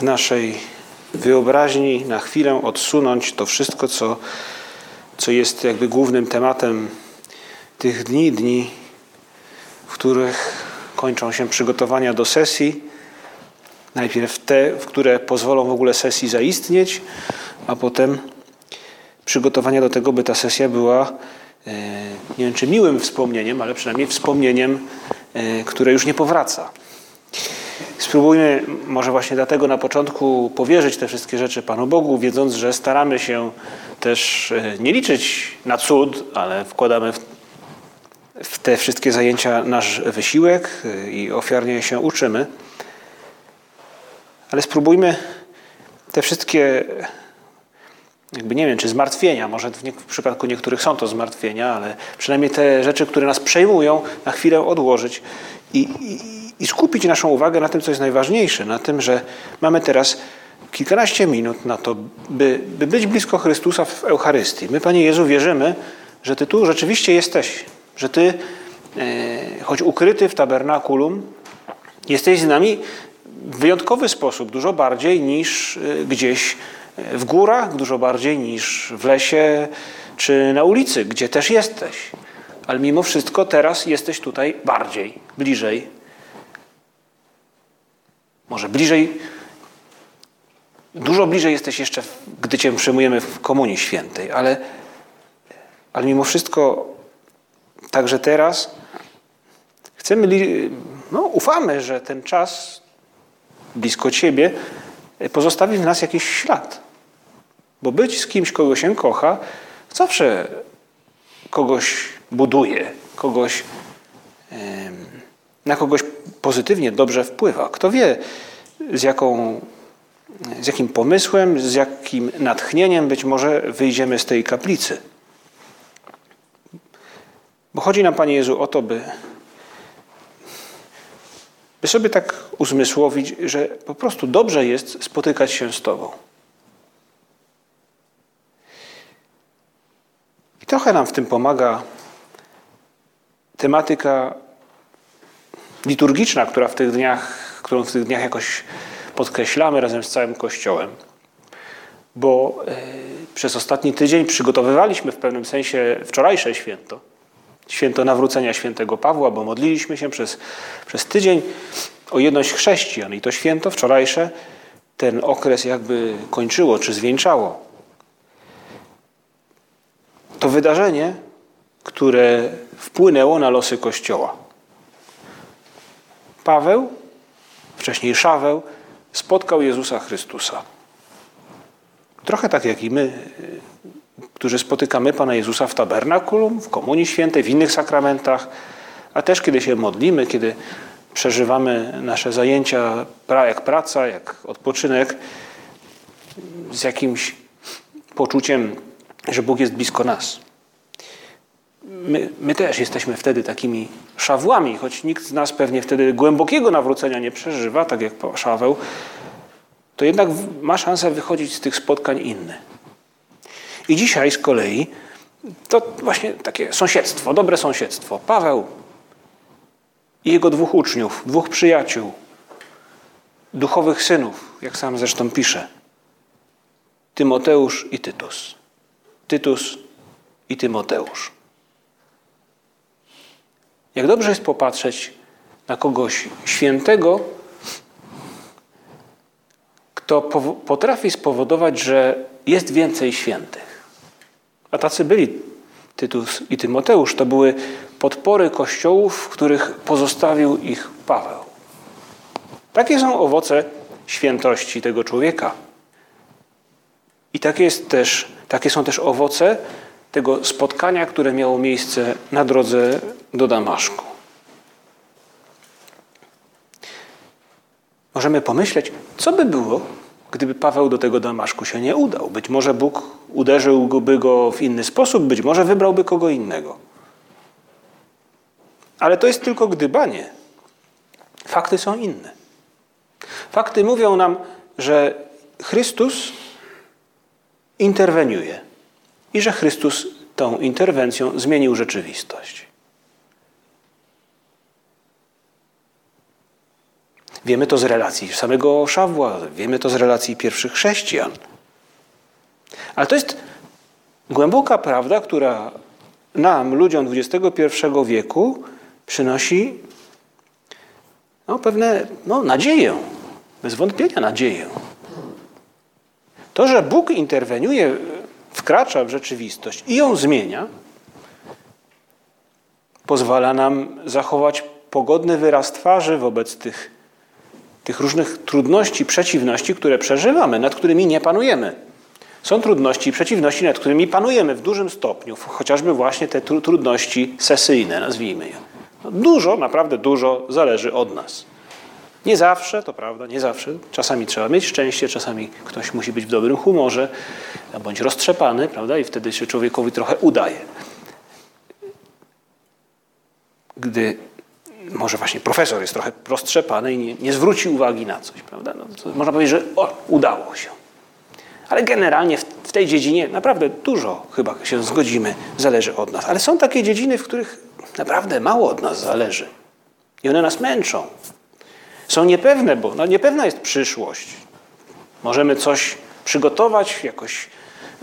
naszej wyobraźni na chwilę odsunąć to wszystko, co, co jest jakby głównym tematem tych dni, dni, w których kończą się przygotowania do sesji. Najpierw te, w które pozwolą w ogóle sesji zaistnieć, a potem przygotowania do tego, by ta sesja była e, nie wiem czy miłym wspomnieniem, ale przynajmniej wspomnieniem, e, które już nie powraca. Spróbujmy może właśnie dlatego na początku powierzyć te wszystkie rzeczy Panu Bogu, wiedząc, że staramy się też e, nie liczyć na cud, ale wkładamy w, w te wszystkie zajęcia nasz wysiłek e, i ofiarnie się uczymy. Ale spróbujmy te wszystkie, jakby nie wiem, czy zmartwienia, może w, nie, w przypadku niektórych są to zmartwienia, ale przynajmniej te rzeczy, które nas przejmują, na chwilę odłożyć i, i i skupić naszą uwagę na tym, co jest najważniejsze, na tym, że mamy teraz kilkanaście minut na to, by, by być blisko Chrystusa w Eucharystii. My, Panie Jezu, wierzymy, że Ty tu rzeczywiście jesteś, że Ty, e, choć ukryty w tabernakulum, jesteś z nami w wyjątkowy sposób, dużo bardziej niż e, gdzieś w górach, dużo bardziej niż w lesie czy na ulicy, gdzie też jesteś. Ale mimo wszystko teraz jesteś tutaj bardziej, bliżej może bliżej, dużo bliżej jesteś jeszcze, gdy Cię przyjmujemy w Komunii Świętej, ale, ale mimo wszystko także teraz chcemy, no ufamy, że ten czas blisko Ciebie pozostawi w nas jakiś ślad. Bo być z kimś, kogo się kocha, zawsze kogoś buduje, kogoś na kogoś pozytywnie, dobrze wpływa. Kto wie, z, jaką, z jakim pomysłem, z jakim natchnieniem być może wyjdziemy z tej kaplicy. Bo chodzi nam, Panie Jezu, o to, by, by sobie tak uzmysłowić, że po prostu dobrze jest spotykać się z Tobą. I trochę nam w tym pomaga tematyka liturgiczna, która w tych dniach, którą w tych dniach jakoś podkreślamy razem z całym Kościołem. Bo e, przez ostatni tydzień przygotowywaliśmy w pewnym sensie wczorajsze święto. Święto nawrócenia świętego Pawła, bo modliliśmy się przez, przez tydzień o jedność chrześcijan. I to święto wczorajsze ten okres jakby kończyło czy zwieńczało. To wydarzenie, które wpłynęło na losy Kościoła. Paweł, wcześniej Szaweł, spotkał Jezusa Chrystusa. Trochę tak jak i my, którzy spotykamy Pana Jezusa w tabernakulum, w Komunii Świętej, w innych sakramentach, a też kiedy się modlimy, kiedy przeżywamy nasze zajęcia jak praca, jak odpoczynek, z jakimś poczuciem, że Bóg jest blisko nas. My, my, też jesteśmy wtedy takimi szawłami, choć nikt z nas pewnie wtedy głębokiego nawrócenia nie przeżywa, tak jak Szaweł, to jednak ma szansę wychodzić z tych spotkań inny. I dzisiaj z kolei to właśnie takie sąsiedztwo, dobre sąsiedztwo. Paweł i jego dwóch uczniów, dwóch przyjaciół, duchowych synów, jak sam zresztą pisze. Tymoteusz i Tytus. Tytus i Tymoteusz. Jak dobrze jest popatrzeć na kogoś świętego, kto potrafi spowodować, że jest więcej świętych. A tacy byli Tytus i Tymoteusz. To były podpory kościołów, w których pozostawił ich Paweł. Takie są owoce świętości tego człowieka. I takie, jest też, takie są też owoce tego spotkania, które miało miejsce na drodze do Damaszku. możemy pomyśleć, co by było, gdyby Paweł do tego Damaszku się nie udał. Być może Bóg uderzyłby go w inny sposób, być może wybrałby kogo innego. Ale to jest tylko gdybanie. Fakty są inne. Fakty mówią nam, że Chrystus interweniuje i że Chrystus tą interwencją zmienił rzeczywistość. Wiemy to z relacji samego Szawła, wiemy to z relacji pierwszych chrześcijan. Ale to jest głęboka prawda, która nam, ludziom XXI wieku, przynosi no, pewne no, nadzieję, bez wątpienia nadzieję. To, że Bóg interweniuje, wkracza w rzeczywistość i ją zmienia, pozwala nam zachować pogodny wyraz twarzy wobec tych, tych różnych trudności, przeciwności, które przeżywamy, nad którymi nie panujemy. Są trudności i przeciwności, nad którymi panujemy w dużym stopniu, chociażby właśnie te trudności sesyjne, nazwijmy je. No dużo, naprawdę dużo zależy od nas. Nie zawsze, to prawda, nie zawsze. Czasami trzeba mieć szczęście, czasami ktoś musi być w dobrym humorze, bądź roztrzepany, prawda, i wtedy się człowiekowi trochę udaje. Gdy może właśnie profesor jest trochę roztrzepany i nie, nie zwróci uwagi na coś, prawda, no, można powiedzieć, że o, udało się. Ale generalnie w, w tej dziedzinie naprawdę dużo chyba się zgodzimy, zależy od nas. Ale są takie dziedziny, w których naprawdę mało od nas zależy. I one nas męczą. Są niepewne, bo no, niepewna jest przyszłość. Możemy coś przygotować, jakoś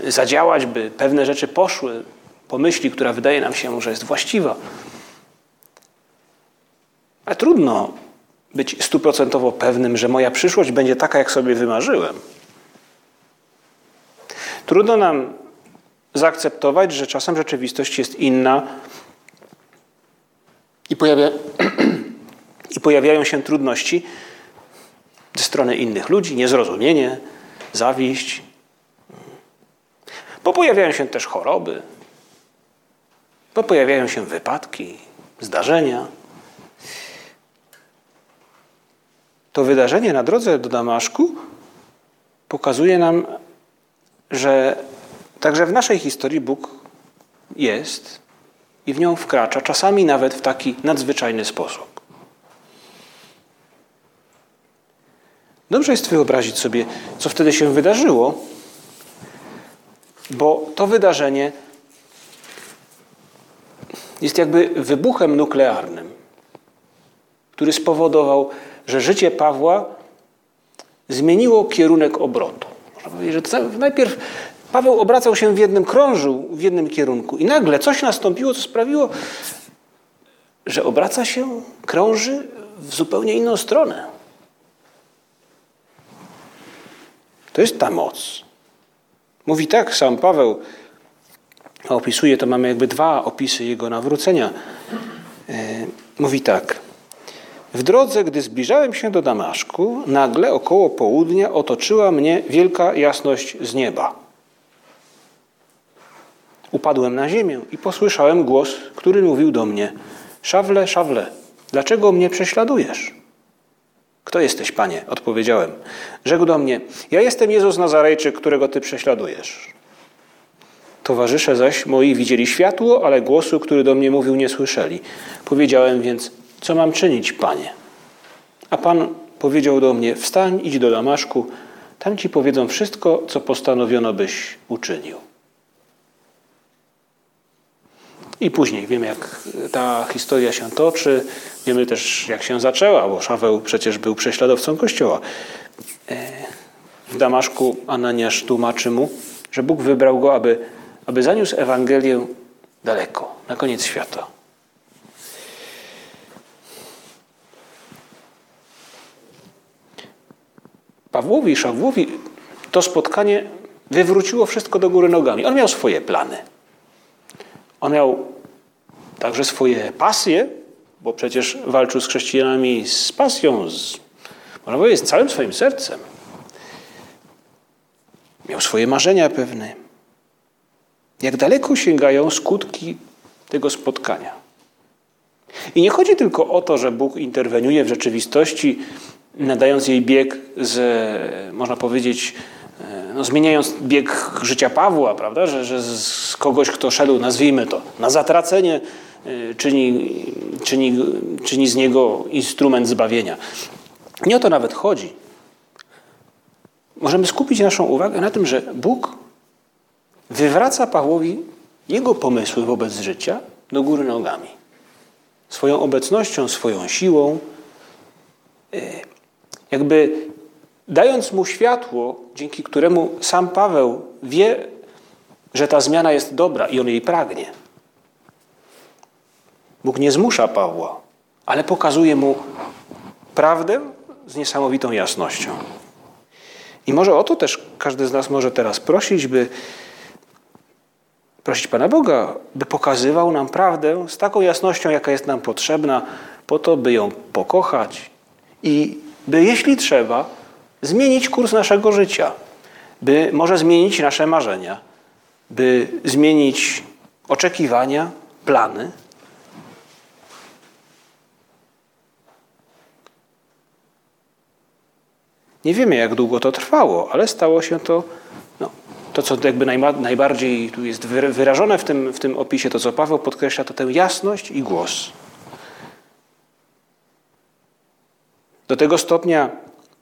zadziałać, by pewne rzeczy poszły po myśli, która wydaje nam się, że jest właściwa. Ale trudno być stuprocentowo pewnym, że moja przyszłość będzie taka, jak sobie wymarzyłem. Trudno nam zaakceptować, że czasem rzeczywistość jest inna i, pojawia, i pojawiają się trudności ze strony innych ludzi, niezrozumienie, zawiść. Bo pojawiają się też choroby, bo pojawiają się wypadki, zdarzenia. To wydarzenie na drodze do Damaszku pokazuje nam, że także w naszej historii Bóg jest i w nią wkracza, czasami nawet w taki nadzwyczajny sposób. Dobrze jest wyobrazić sobie, co wtedy się wydarzyło, bo to wydarzenie jest jakby wybuchem nuklearnym, który spowodował, że życie Pawła zmieniło kierunek obrotu. Można powiedzieć, że najpierw Paweł obracał się w jednym, krążył w jednym kierunku i nagle coś nastąpiło, co sprawiło, że obraca się, krąży w zupełnie inną stronę. To jest ta moc. Mówi tak sam Paweł, opisuje, to mamy jakby dwa opisy jego nawrócenia. E, mówi tak. W drodze, gdy zbliżałem się do Damaszku, nagle około południa otoczyła mnie wielka jasność z nieba. Upadłem na ziemię i posłyszałem głos, który mówił do mnie: Szawle, szawle, dlaczego mnie prześladujesz? Kto jesteś, panie? Odpowiedziałem. Rzekł do mnie: Ja jestem Jezus Nazarejczyk, którego ty prześladujesz. Towarzysze zaś moi widzieli światło, ale głosu, który do mnie mówił, nie słyszeli. Powiedziałem więc: Co mam czynić, panie? A pan powiedział do mnie: Wstań, idź do Damaszku, tam ci powiedzą wszystko, co postanowiono byś uczynił. I później wiemy, jak ta historia się toczy, wiemy też, jak się zaczęła, bo Szaweł przecież był prześladowcą Kościoła. E, w Damaszku Ananiasz tłumaczy mu, że Bóg wybrał go, aby, aby zaniósł Ewangelię daleko, na koniec świata. Pawłowi i Szawłowi to spotkanie wywróciło wszystko do góry nogami. On miał swoje plany. On miał także swoje pasje, bo przecież walczył z chrześcijanami z pasją, z, można powiedzieć, z całym swoim sercem. Miał swoje marzenia pewne. Jak daleko sięgają skutki tego spotkania. I nie chodzi tylko o to, że Bóg interweniuje w rzeczywistości nadając jej bieg z, można powiedzieć, no, zmieniając bieg życia Pawła, prawda, że, że z kogoś, kto szedł, nazwijmy to, na zatracenie, czyni, czyni, czyni z niego instrument zbawienia. Nie o to nawet chodzi. Możemy skupić naszą uwagę na tym, że Bóg wywraca Pawłowi jego pomysły wobec życia do góry nogami. Swoją obecnością, swoją siłą, e, jakby dając mu światło, dzięki któremu sam Paweł wie, że ta zmiana jest dobra i on jej pragnie. Bóg nie zmusza Pawła, ale pokazuje mu prawdę z niesamowitą jasnością. I może o to też każdy z nas może teraz prosić, by prosić Pana Boga, by pokazywał nam prawdę z taką jasnością, jaka jest nam potrzebna, po to, by ją pokochać i by, jeśli trzeba, zmienić kurs naszego życia, by może zmienić nasze marzenia, by zmienić oczekiwania, plany. Nie wiemy, jak długo to trwało, ale stało się to, no, to co jakby najbardziej tu jest wyrażone w tym, w tym opisie, to co Paweł podkreśla, to tę jasność i głos. Do tego stopnia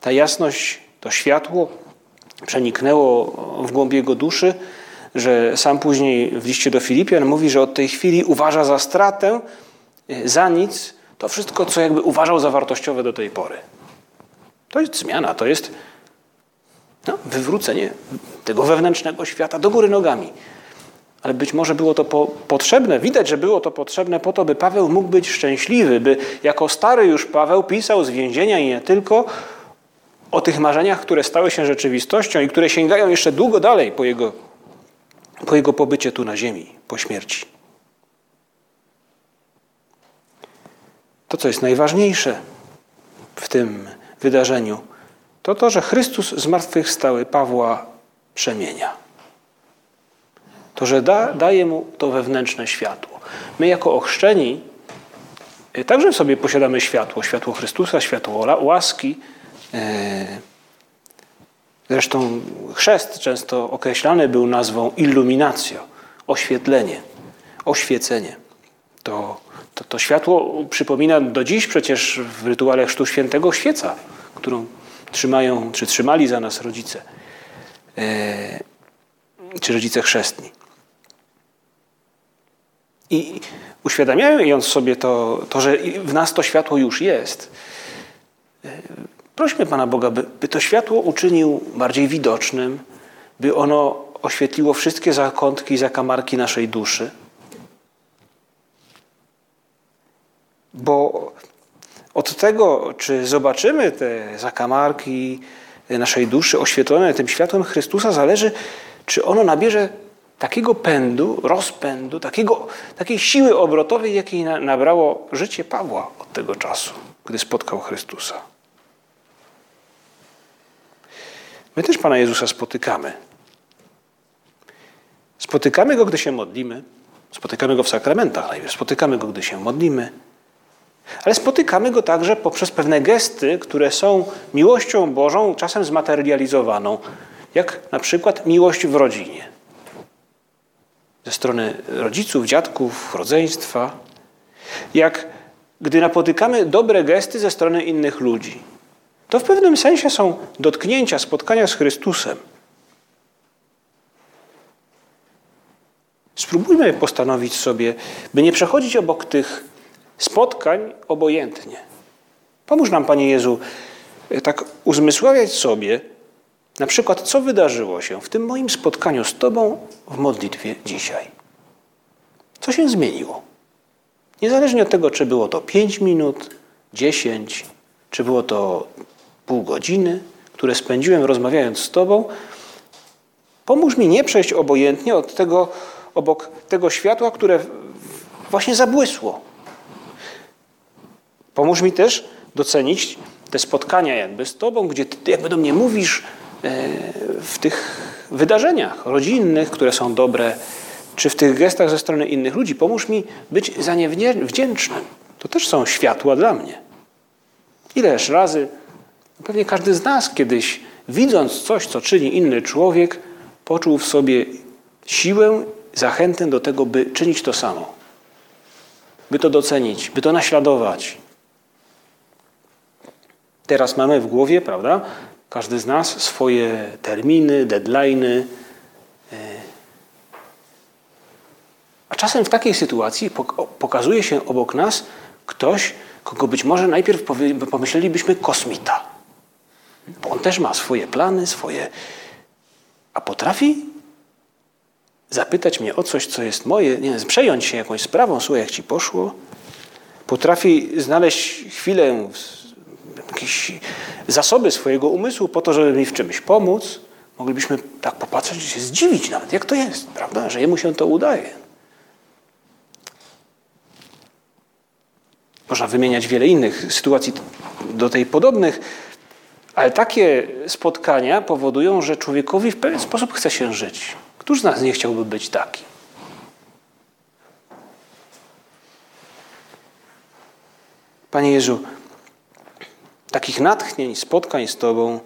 ta jasność, to światło przeniknęło w głąb jego duszy, że sam później w liście do Filipian mówi, że od tej chwili uważa za stratę, za nic, to wszystko, co jakby uważał za wartościowe do tej pory. To jest zmiana, to jest no, wywrócenie tego wewnętrznego świata do góry nogami. Ale być może było to po, potrzebne, widać, że było to potrzebne po to, by Paweł mógł być szczęśliwy, by jako stary już Paweł pisał z więzienia i nie tylko o tych marzeniach, które stały się rzeczywistością i które sięgają jeszcze długo dalej po jego, po jego pobycie tu na ziemi, po śmierci. To, co jest najważniejsze w tym wydarzeniu, to to, że Chrystus zmartwychwstały Pawła przemienia. To, że da, daje mu to wewnętrzne światło. My jako ochrzczeni y, także w sobie posiadamy światło, światło Chrystusa, światło łaski. Y, zresztą chrzest często określany był nazwą illuminatio, oświetlenie, oświecenie. To, to, to światło przypomina do dziś przecież w rytuale Chrztu Świętego świeca, którą trzymają, czy trzymali za nas rodzice, e, czy rodzice chrzestni. I uświadamiając sobie to, to, że w nas to światło już jest, e, prośmy Pana Boga, by, by to światło uczynił bardziej widocznym, by ono oświetliło wszystkie zakątki i zakamarki naszej duszy. Bo od tego, czy zobaczymy te zakamarki naszej duszy oświetlone tym światłem Chrystusa, zależy, czy ono nabierze takiego pędu, rozpędu, takiego, takiej siły obrotowej, jakiej nabrało życie Pawła od tego czasu, gdy spotkał Chrystusa. My też Pana Jezusa spotykamy. Spotykamy Go, gdy się modlimy. Spotykamy Go w sakramentach najpierw. Spotykamy Go, gdy się modlimy. Ale spotykamy go także poprzez pewne gesty, które są miłością Bożą, czasem zmaterializowaną, jak na przykład miłość w rodzinie. Ze strony rodziców, dziadków, rodzeństwa. Jak gdy napotykamy dobre gesty ze strony innych ludzi. To w pewnym sensie są dotknięcia, spotkania z Chrystusem. Spróbujmy postanowić sobie, by nie przechodzić obok tych spotkań obojętnie. Pomóż nam, Panie Jezu, tak uzmysławiać sobie, na przykład, co wydarzyło się w tym moim spotkaniu z Tobą w modlitwie dzisiaj. Co się zmieniło? Niezależnie od tego, czy było to 5 minut, 10, czy było to pół godziny, które spędziłem rozmawiając z Tobą, pomóż mi nie przejść obojętnie od tego, obok tego światła, które właśnie zabłysło Pomóż mi też docenić te spotkania jakby z Tobą, gdzie Ty jakby do mnie mówisz e, w tych wydarzeniach rodzinnych, które są dobre, czy w tych gestach ze strony innych ludzi. Pomóż mi być za nie wdzięcznym. To też są światła dla mnie. Ileż razy Pewnie każdy z nas kiedyś, widząc coś, co czyni inny człowiek, poczuł w sobie siłę, zachętę do tego, by czynić to samo. By to docenić, by to naśladować. Teraz mamy w głowie, prawda, każdy z nas swoje terminy, deadlines. A czasem w takiej sytuacji pokazuje się obok nas ktoś, kogo być może najpierw pomyślelibyśmy kosmita. On też ma swoje plany, swoje. A potrafi zapytać mnie o coś, co jest moje, nie wiem, przejąć się jakąś sprawą, słuchaj, jak ci poszło. Potrafi znaleźć chwilę, jakieś zasoby swojego umysłu po to, żeby mi w czymś pomóc. Moglibyśmy tak popatrzeć i się zdziwić nawet, jak to jest, prawda, że jemu się to udaje. Można wymieniać wiele innych sytuacji do tej podobnych, ale takie spotkania powodują, że człowiekowi w pewien sposób chce się żyć. Któż z nas nie chciałby być taki? Panie Jezu, takich natchnień, spotkań z Tobą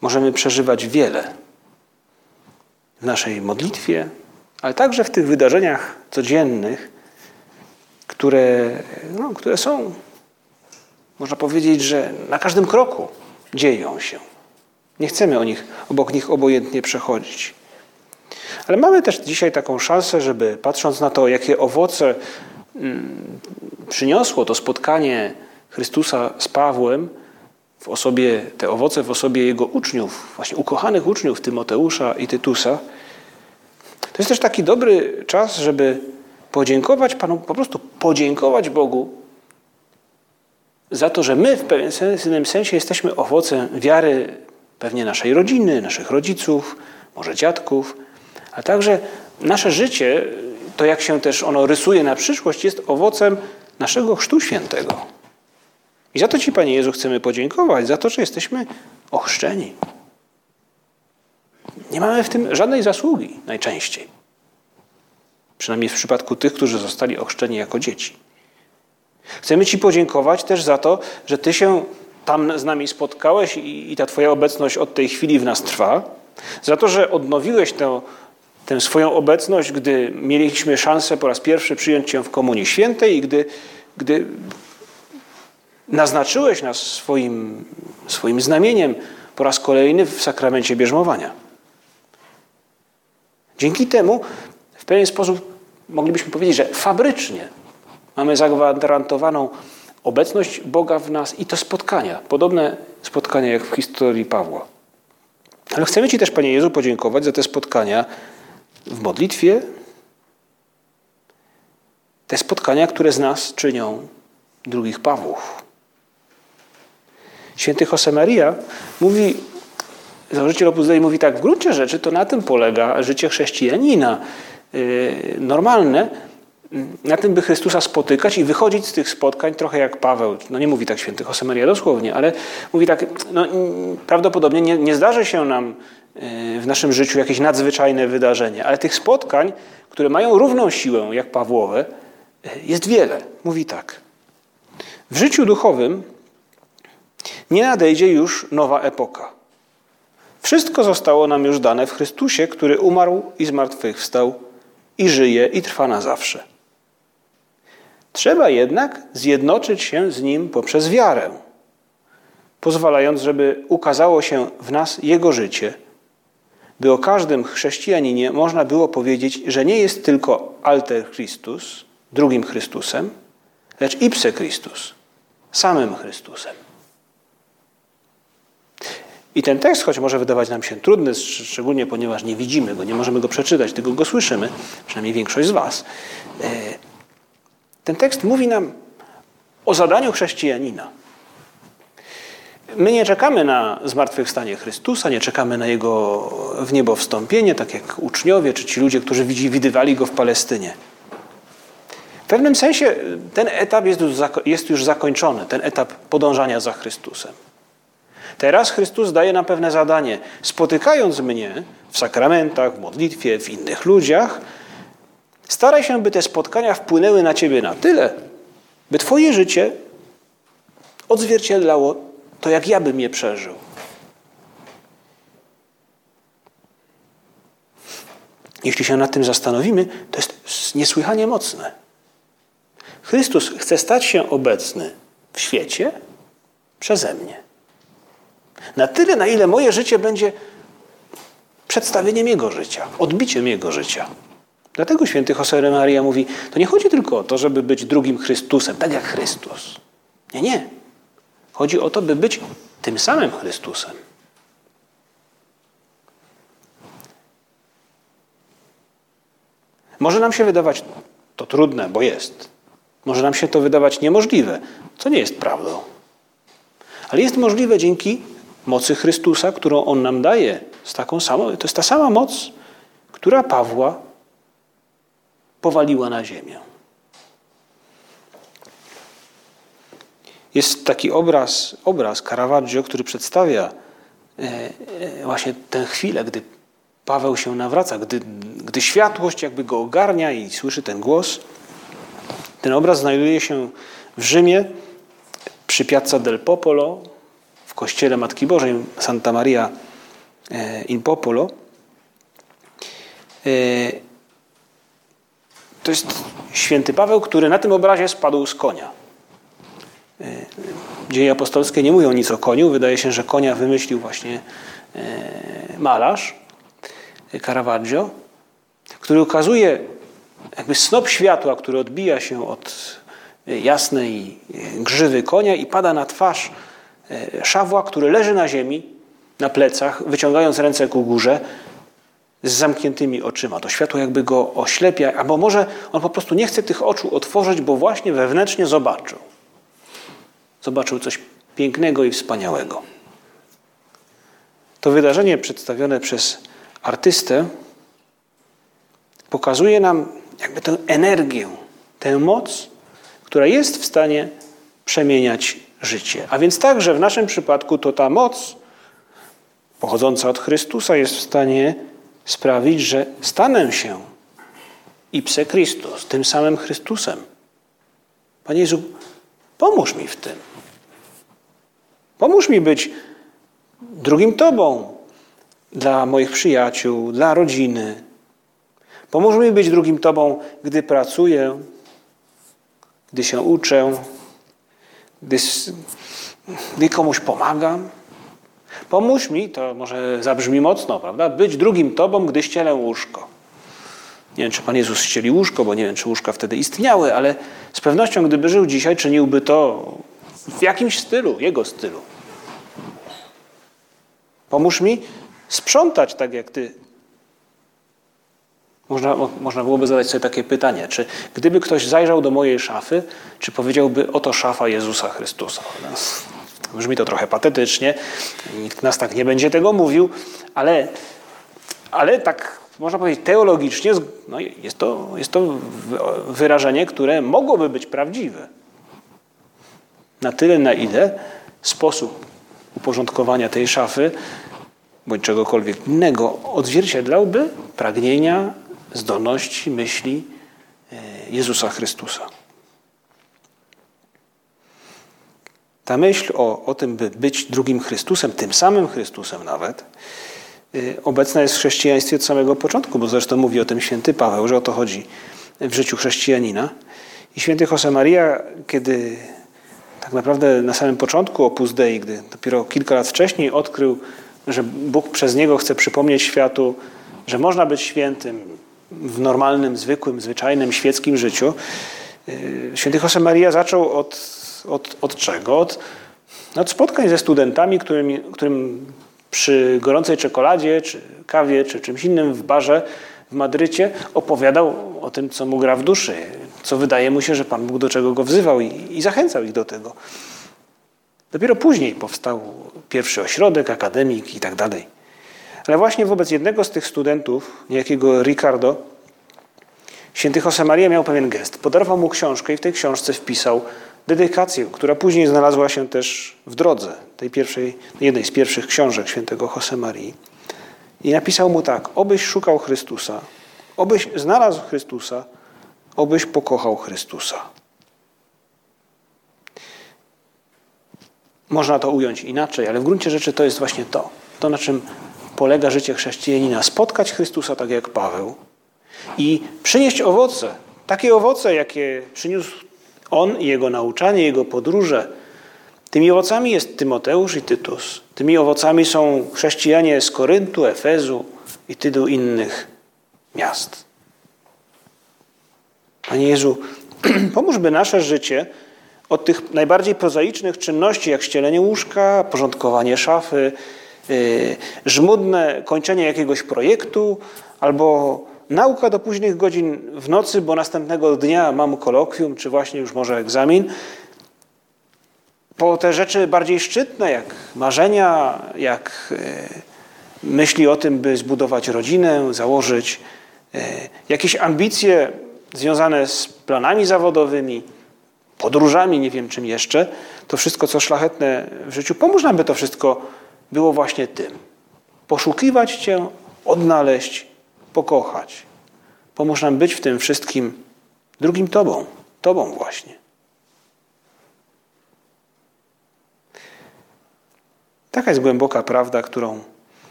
możemy przeżywać wiele w naszej modlitwie, ale także w tych wydarzeniach codziennych, które, no, które są, można powiedzieć, że na każdym kroku dzieją się. Nie chcemy o nich, obok nich obojętnie przechodzić. Ale mamy też dzisiaj taką szansę, żeby patrząc na to, jakie owoce mm, przyniosło to spotkanie Chrystusa z Pawłem, w osobie, te owoce w osobie jego uczniów, właśnie ukochanych uczniów Tymoteusza i Tytusa, to jest też taki dobry czas, żeby podziękować Panu, po prostu podziękować Bogu za to, że my w pewnym sensie jesteśmy owocem wiary pewnie naszej rodziny, naszych rodziców, może dziadków, a także nasze życie, to jak się też ono rysuje na przyszłość, jest owocem naszego Chrztu Świętego. I za to Ci, Panie Jezu, chcemy podziękować, za to, że jesteśmy ochrzczeni. Nie mamy w tym żadnej zasługi najczęściej. Przynajmniej w przypadku tych, którzy zostali ochrzczeni jako dzieci. Chcemy Ci podziękować też za to, że Ty się tam z nami spotkałeś i, i ta Twoja obecność od tej chwili w nas trwa. Za to, że odnowiłeś tę, tę swoją obecność, gdy mieliśmy szansę po raz pierwszy przyjąć Cię w Komunii Świętej i gdy, gdy naznaczyłeś nas swoim, swoim znamieniem po raz kolejny w sakramencie bierzmowania. Dzięki temu w pewien sposób moglibyśmy powiedzieć, że fabrycznie mamy zagwarantowaną obecność Boga w nas i to spotkania, podobne spotkania jak w historii Pawła. Ale chcemy Ci też, Panie Jezu, podziękować za te spotkania w modlitwie, te spotkania, które z nas czynią drugich Pawłów. Święty Josemaria mówi, założyciel Opus Dei mówi tak, w gruncie rzeczy to na tym polega życie chrześcijanina yy, normalne, na tym, by Chrystusa spotykać i wychodzić z tych spotkań trochę jak Paweł. No nie mówi tak święty Josemaria dosłownie, ale mówi tak, no, prawdopodobnie nie, nie zdarzy się nam yy, w naszym życiu jakieś nadzwyczajne wydarzenie, ale tych spotkań, które mają równą siłę jak Pawłowe, yy, jest wiele. Mówi tak. W życiu duchowym nie nadejdzie już nowa epoka. Wszystko zostało nam już dane w Chrystusie, który umarł i zmartwychwstał i żyje i trwa na zawsze. Trzeba jednak zjednoczyć się z Nim poprzez wiarę, pozwalając, żeby ukazało się w nas Jego życie, by o każdym chrześcijaninie można było powiedzieć, że nie jest tylko alter Christus, drugim Chrystusem, lecz ipse Christus, samym Chrystusem. I ten tekst, choć może wydawać nam się trudny, szczególnie ponieważ nie widzimy go, nie możemy go przeczytać, tylko go słyszymy, przynajmniej większość z Was, e, ten tekst mówi nam o zadaniu chrześcijanina. My nie czekamy na zmartwychwstanie Chrystusa, nie czekamy na Jego w niebo wstąpienie, tak jak uczniowie czy ci ludzie, którzy widywali Go w Palestynie. W pewnym sensie ten etap jest już, zakończony, ten etap podążania za Chrystusem. Teraz Chrystus daje nam pewne zadanie. Spotykając mnie w sakramentach, w modlitwie, w innych ludziach, staraj się, by te spotkania wpłynęły na ciebie na tyle, by twoje życie odzwierciedlało to jak ja bym je przeżył. Jeśli się nad tym zastanowimy, to jest niesłychanie mocne. Chrystus chce stać się obecny w świecie przeze mnie. Na tyle, na ile moje życie będzie przedstawieniem Jego życia, odbiciem Jego życia. Dlatego święty Jose Maria mówi, to nie chodzi tylko o to, żeby być drugim Chrystusem, tak jak Chrystus. Nie, nie. Chodzi o to, by być tym samym Chrystusem. Może nam się wydawać to trudne, bo jest. Może nam się to wydawać niemożliwe, co nie jest prawdą. Ale jest możliwe dzięki mocy Chrystusa, którą On nam daje. Z taką samą, to jest ta sama moc, która Pawła powaliła na ziemię. Jest taki obraz, obraz Caravaggio, który przedstawia e, e, właśnie tę chwilę, gdy Paweł się nawraca, gdy, gdy światłość jakby go ogarnia i słyszy ten głos. Ten obraz znajduje się w Rzymie przy Piazza del Popolo, w kościele Matki Bożej Santa Maria e, in Popolo. To jest święty Paweł, który na tym obrazie spadł z konia. E, dzieje apostolskie nie mówią nic o koniu. Wydaje się, że konia wymyślił właśnie e, malarz e, Caravaggio, który ukazuje jakby snop światła, który odbija się od jasnej grzywy konia i pada na twarz szawła, który leży na ziemi, na plecach, wyciągając ręce ku górze, z zamkniętymi oczyma. To światło jakby go oślepia, albo może on po prostu nie chce tych oczu otworzyć, bo właśnie wewnętrznie zobaczył. Zobaczył coś pięknego i wspaniałego. To wydarzenie przedstawione przez artystę pokazuje nam jakby tę energię, tę moc, która jest w stanie przemieniać życie. A więc także w naszym przypadku to ta moc pochodząca od Chrystusa jest w stanie sprawić, że stanę się ipse Christus, tym samym Chrystusem. Panie Jezu, pomóż mi w tym. Pomóż mi być drugim Tobą dla moich przyjaciół, dla rodziny. Pomóż mi być drugim Tobą, gdy pracuję, gdy się uczę, gdy, gdy komuś pomagam. Pomóż mi, to może zabrzmi mocno, prawda? Być drugim Tobą, gdy ścielę łóżko. Nie wiem, czy Pan Jezus ścieli łóżko, bo nie wiem, czy łóżka wtedy istniały, ale z pewnością, gdyby żył dzisiaj, czyniłby to w jakimś stylu, jego stylu. Pomóż mi sprzątać tak, jak Ty. Można, można byłoby zadać sobie takie pytanie, czy gdyby ktoś zajrzał do mojej szafy, czy powiedziałby, oto szafa Jezusa Chrystusa. Brzmi to trochę patetycznie, nikt nas tak nie będzie tego mówił, ale, ale tak można powiedzieć teologicznie, no jest, to, jest to wyrażenie, które mogłoby być prawdziwe. Na tyle, na ile sposób uporządkowania tej szafy bądź czegokolwiek innego odzwierciedlałby pragnienia, zdolności, myśli e, Jezusa Chrystusa. Ta myśl o, o tym, by być drugim Chrystusem, tym samym Chrystusem nawet, y, obecna jest w chrześcijaństwie od samego początku, bo zresztą mówi o tym święty Paweł, że o to chodzi w życiu chrześcijanina. I święty Josemaria, kiedy tak naprawdę na samym początku Opus Dei, gdy dopiero kilka lat wcześniej odkrył, że Bóg przez niego chce przypomnieć światu, że można być świętym w normalnym, zwykłym, zwyczajnym, świeckim życiu, y, święty Josemaria zaczął od od, od czego? Od, od spotkań ze studentami, którym, którym przy gorącej czekoladzie, czy kawie, czy czymś innym w barze w Madrycie opowiadał o tym, co mu gra w duszy, co wydaje mu się, że Pan Bóg do czego go wzywał i, i zachęcał ich do tego. Dopiero później powstał pierwszy ośrodek, akademik i tak dalej. Ale właśnie wobec jednego z tych studentów, niejakiego Ricardo, święty Josemaria miał pewien gest. Podarował mu książkę i w tej książce wpisał dedykację, która później znalazła się też w drodze tej pierwszej, jednej z pierwszych książek świętego Josemarii. I napisał mu tak: Obyś szukał Chrystusa, obyś znalazł Chrystusa, obyś pokochał Chrystusa. Można to ująć inaczej, ale w gruncie rzeczy to jest właśnie to. To, na czym polega życie chrześcijanina. Spotkać Chrystusa tak jak Paweł i przynieść owoce. Takie owoce, jakie przyniósł on jego nauczanie, jego podróże. Tymi owocami jest Tymoteusz i Tytus. Tymi owocami są chrześcijanie z Koryntu, Efezu i tylu innych miast. Panie Jezu, pomóż, by nasze życie od tych najbardziej prozaicznych czynności, jak ścielenie łóżka, porządkowanie szafy, yy, żmudne kończenie jakiegoś projektu albo nauka do późnych godzin w nocy, bo następnego dnia mam kolokwium, czy właśnie już może egzamin, po te rzeczy bardziej szczytne, jak marzenia, jak yy, myśli o tym, by zbudować rodzinę, założyć yy, jakieś ambicje związane z planami zawodowymi, podróżami, nie wiem czym jeszcze, to wszystko, co szlachetne w życiu, pomóż nam, by to wszystko było właśnie tym. Poszukiwać Cię, odnaleźć, pokochać. Pomóż nam być w tym wszystkim drugim Tobą, Tobą właśnie. Taka jest głęboka prawda, którą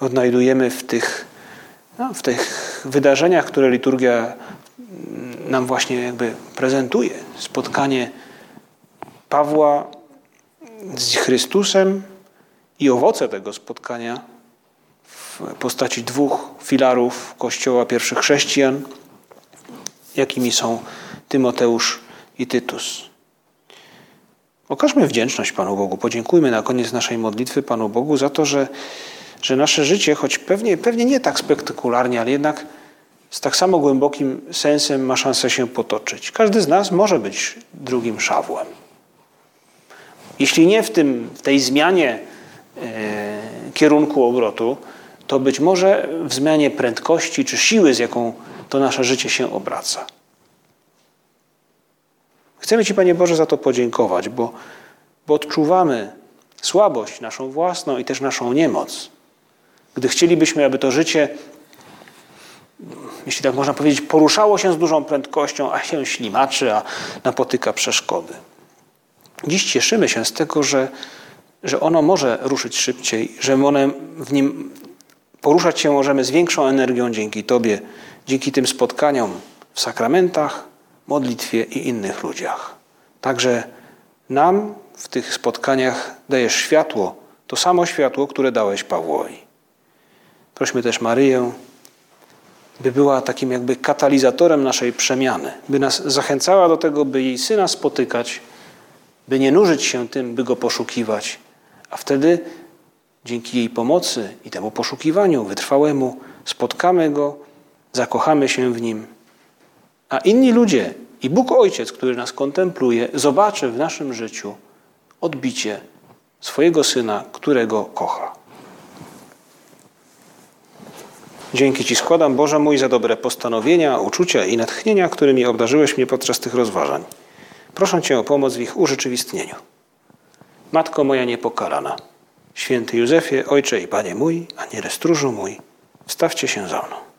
odnajdujemy w tych, no, w tych wydarzeniach, które liturgia nam właśnie jakby prezentuje. Spotkanie Pawła z Chrystusem i owoce tego spotkania w postaci dwóch filarów Kościoła pierwszych chrześcijan, jakimi są Tymoteusz i Tytus. Okażmy wdzięczność Panu Bogu. Podziękujmy na koniec naszej modlitwy Panu Bogu za to, że, że nasze życie, choć pewnie, pewnie nie tak spektakularnie, ale jednak z tak samo głębokim sensem ma szansę się potoczyć. Każdy z nas może być drugim szawłem. Jeśli nie w, tym, w tej zmianie e, kierunku obrotu, to być może w zmianie prędkości czy siły, z jaką to nasze życie się obraca. Chcemy Ci, Panie Boże, za to podziękować, bo, bo odczuwamy słabość naszą własną i też naszą niemoc. Gdy chcielibyśmy, aby to życie jeśli tak można powiedzieć, poruszało się z dużą prędkością, a się ślimaczy, a napotyka przeszkody. Dziś cieszymy się z tego, że, że ono może ruszyć szybciej, że one w nim poruszać się możemy z większą energią dzięki Tobie, dzięki tym spotkaniom w sakramentach, modlitwie i innych ludziach. Także nam w tych spotkaniach dajesz światło, to samo światło, które dałeś Pawłowi. Prośmy też Maryję, by była takim jakby katalizatorem naszej przemiany, by nas zachęcała do tego, by jej syna spotykać, by nie nużyć się tym, by go poszukiwać, a wtedy dzięki jej pomocy i temu poszukiwaniu wytrwałemu spotkamy go, zakochamy się w nim, a inni ludzie i Bóg Ojciec, który nas kontempluje, zobaczy w naszym życiu odbicie swojego syna, którego kocha. Dzięki Ci składam, Boże mój, za dobre postanowienia, uczucia i natchnienia, którymi obdarzyłeś mnie podczas tych rozważań. Proszę Cię o pomoc w ich urzeczywistnieniu. Matko moja niepokalana, święty Józefie, Ojcze i Panie mój, a nie stróżu mój, stawcie się za mną.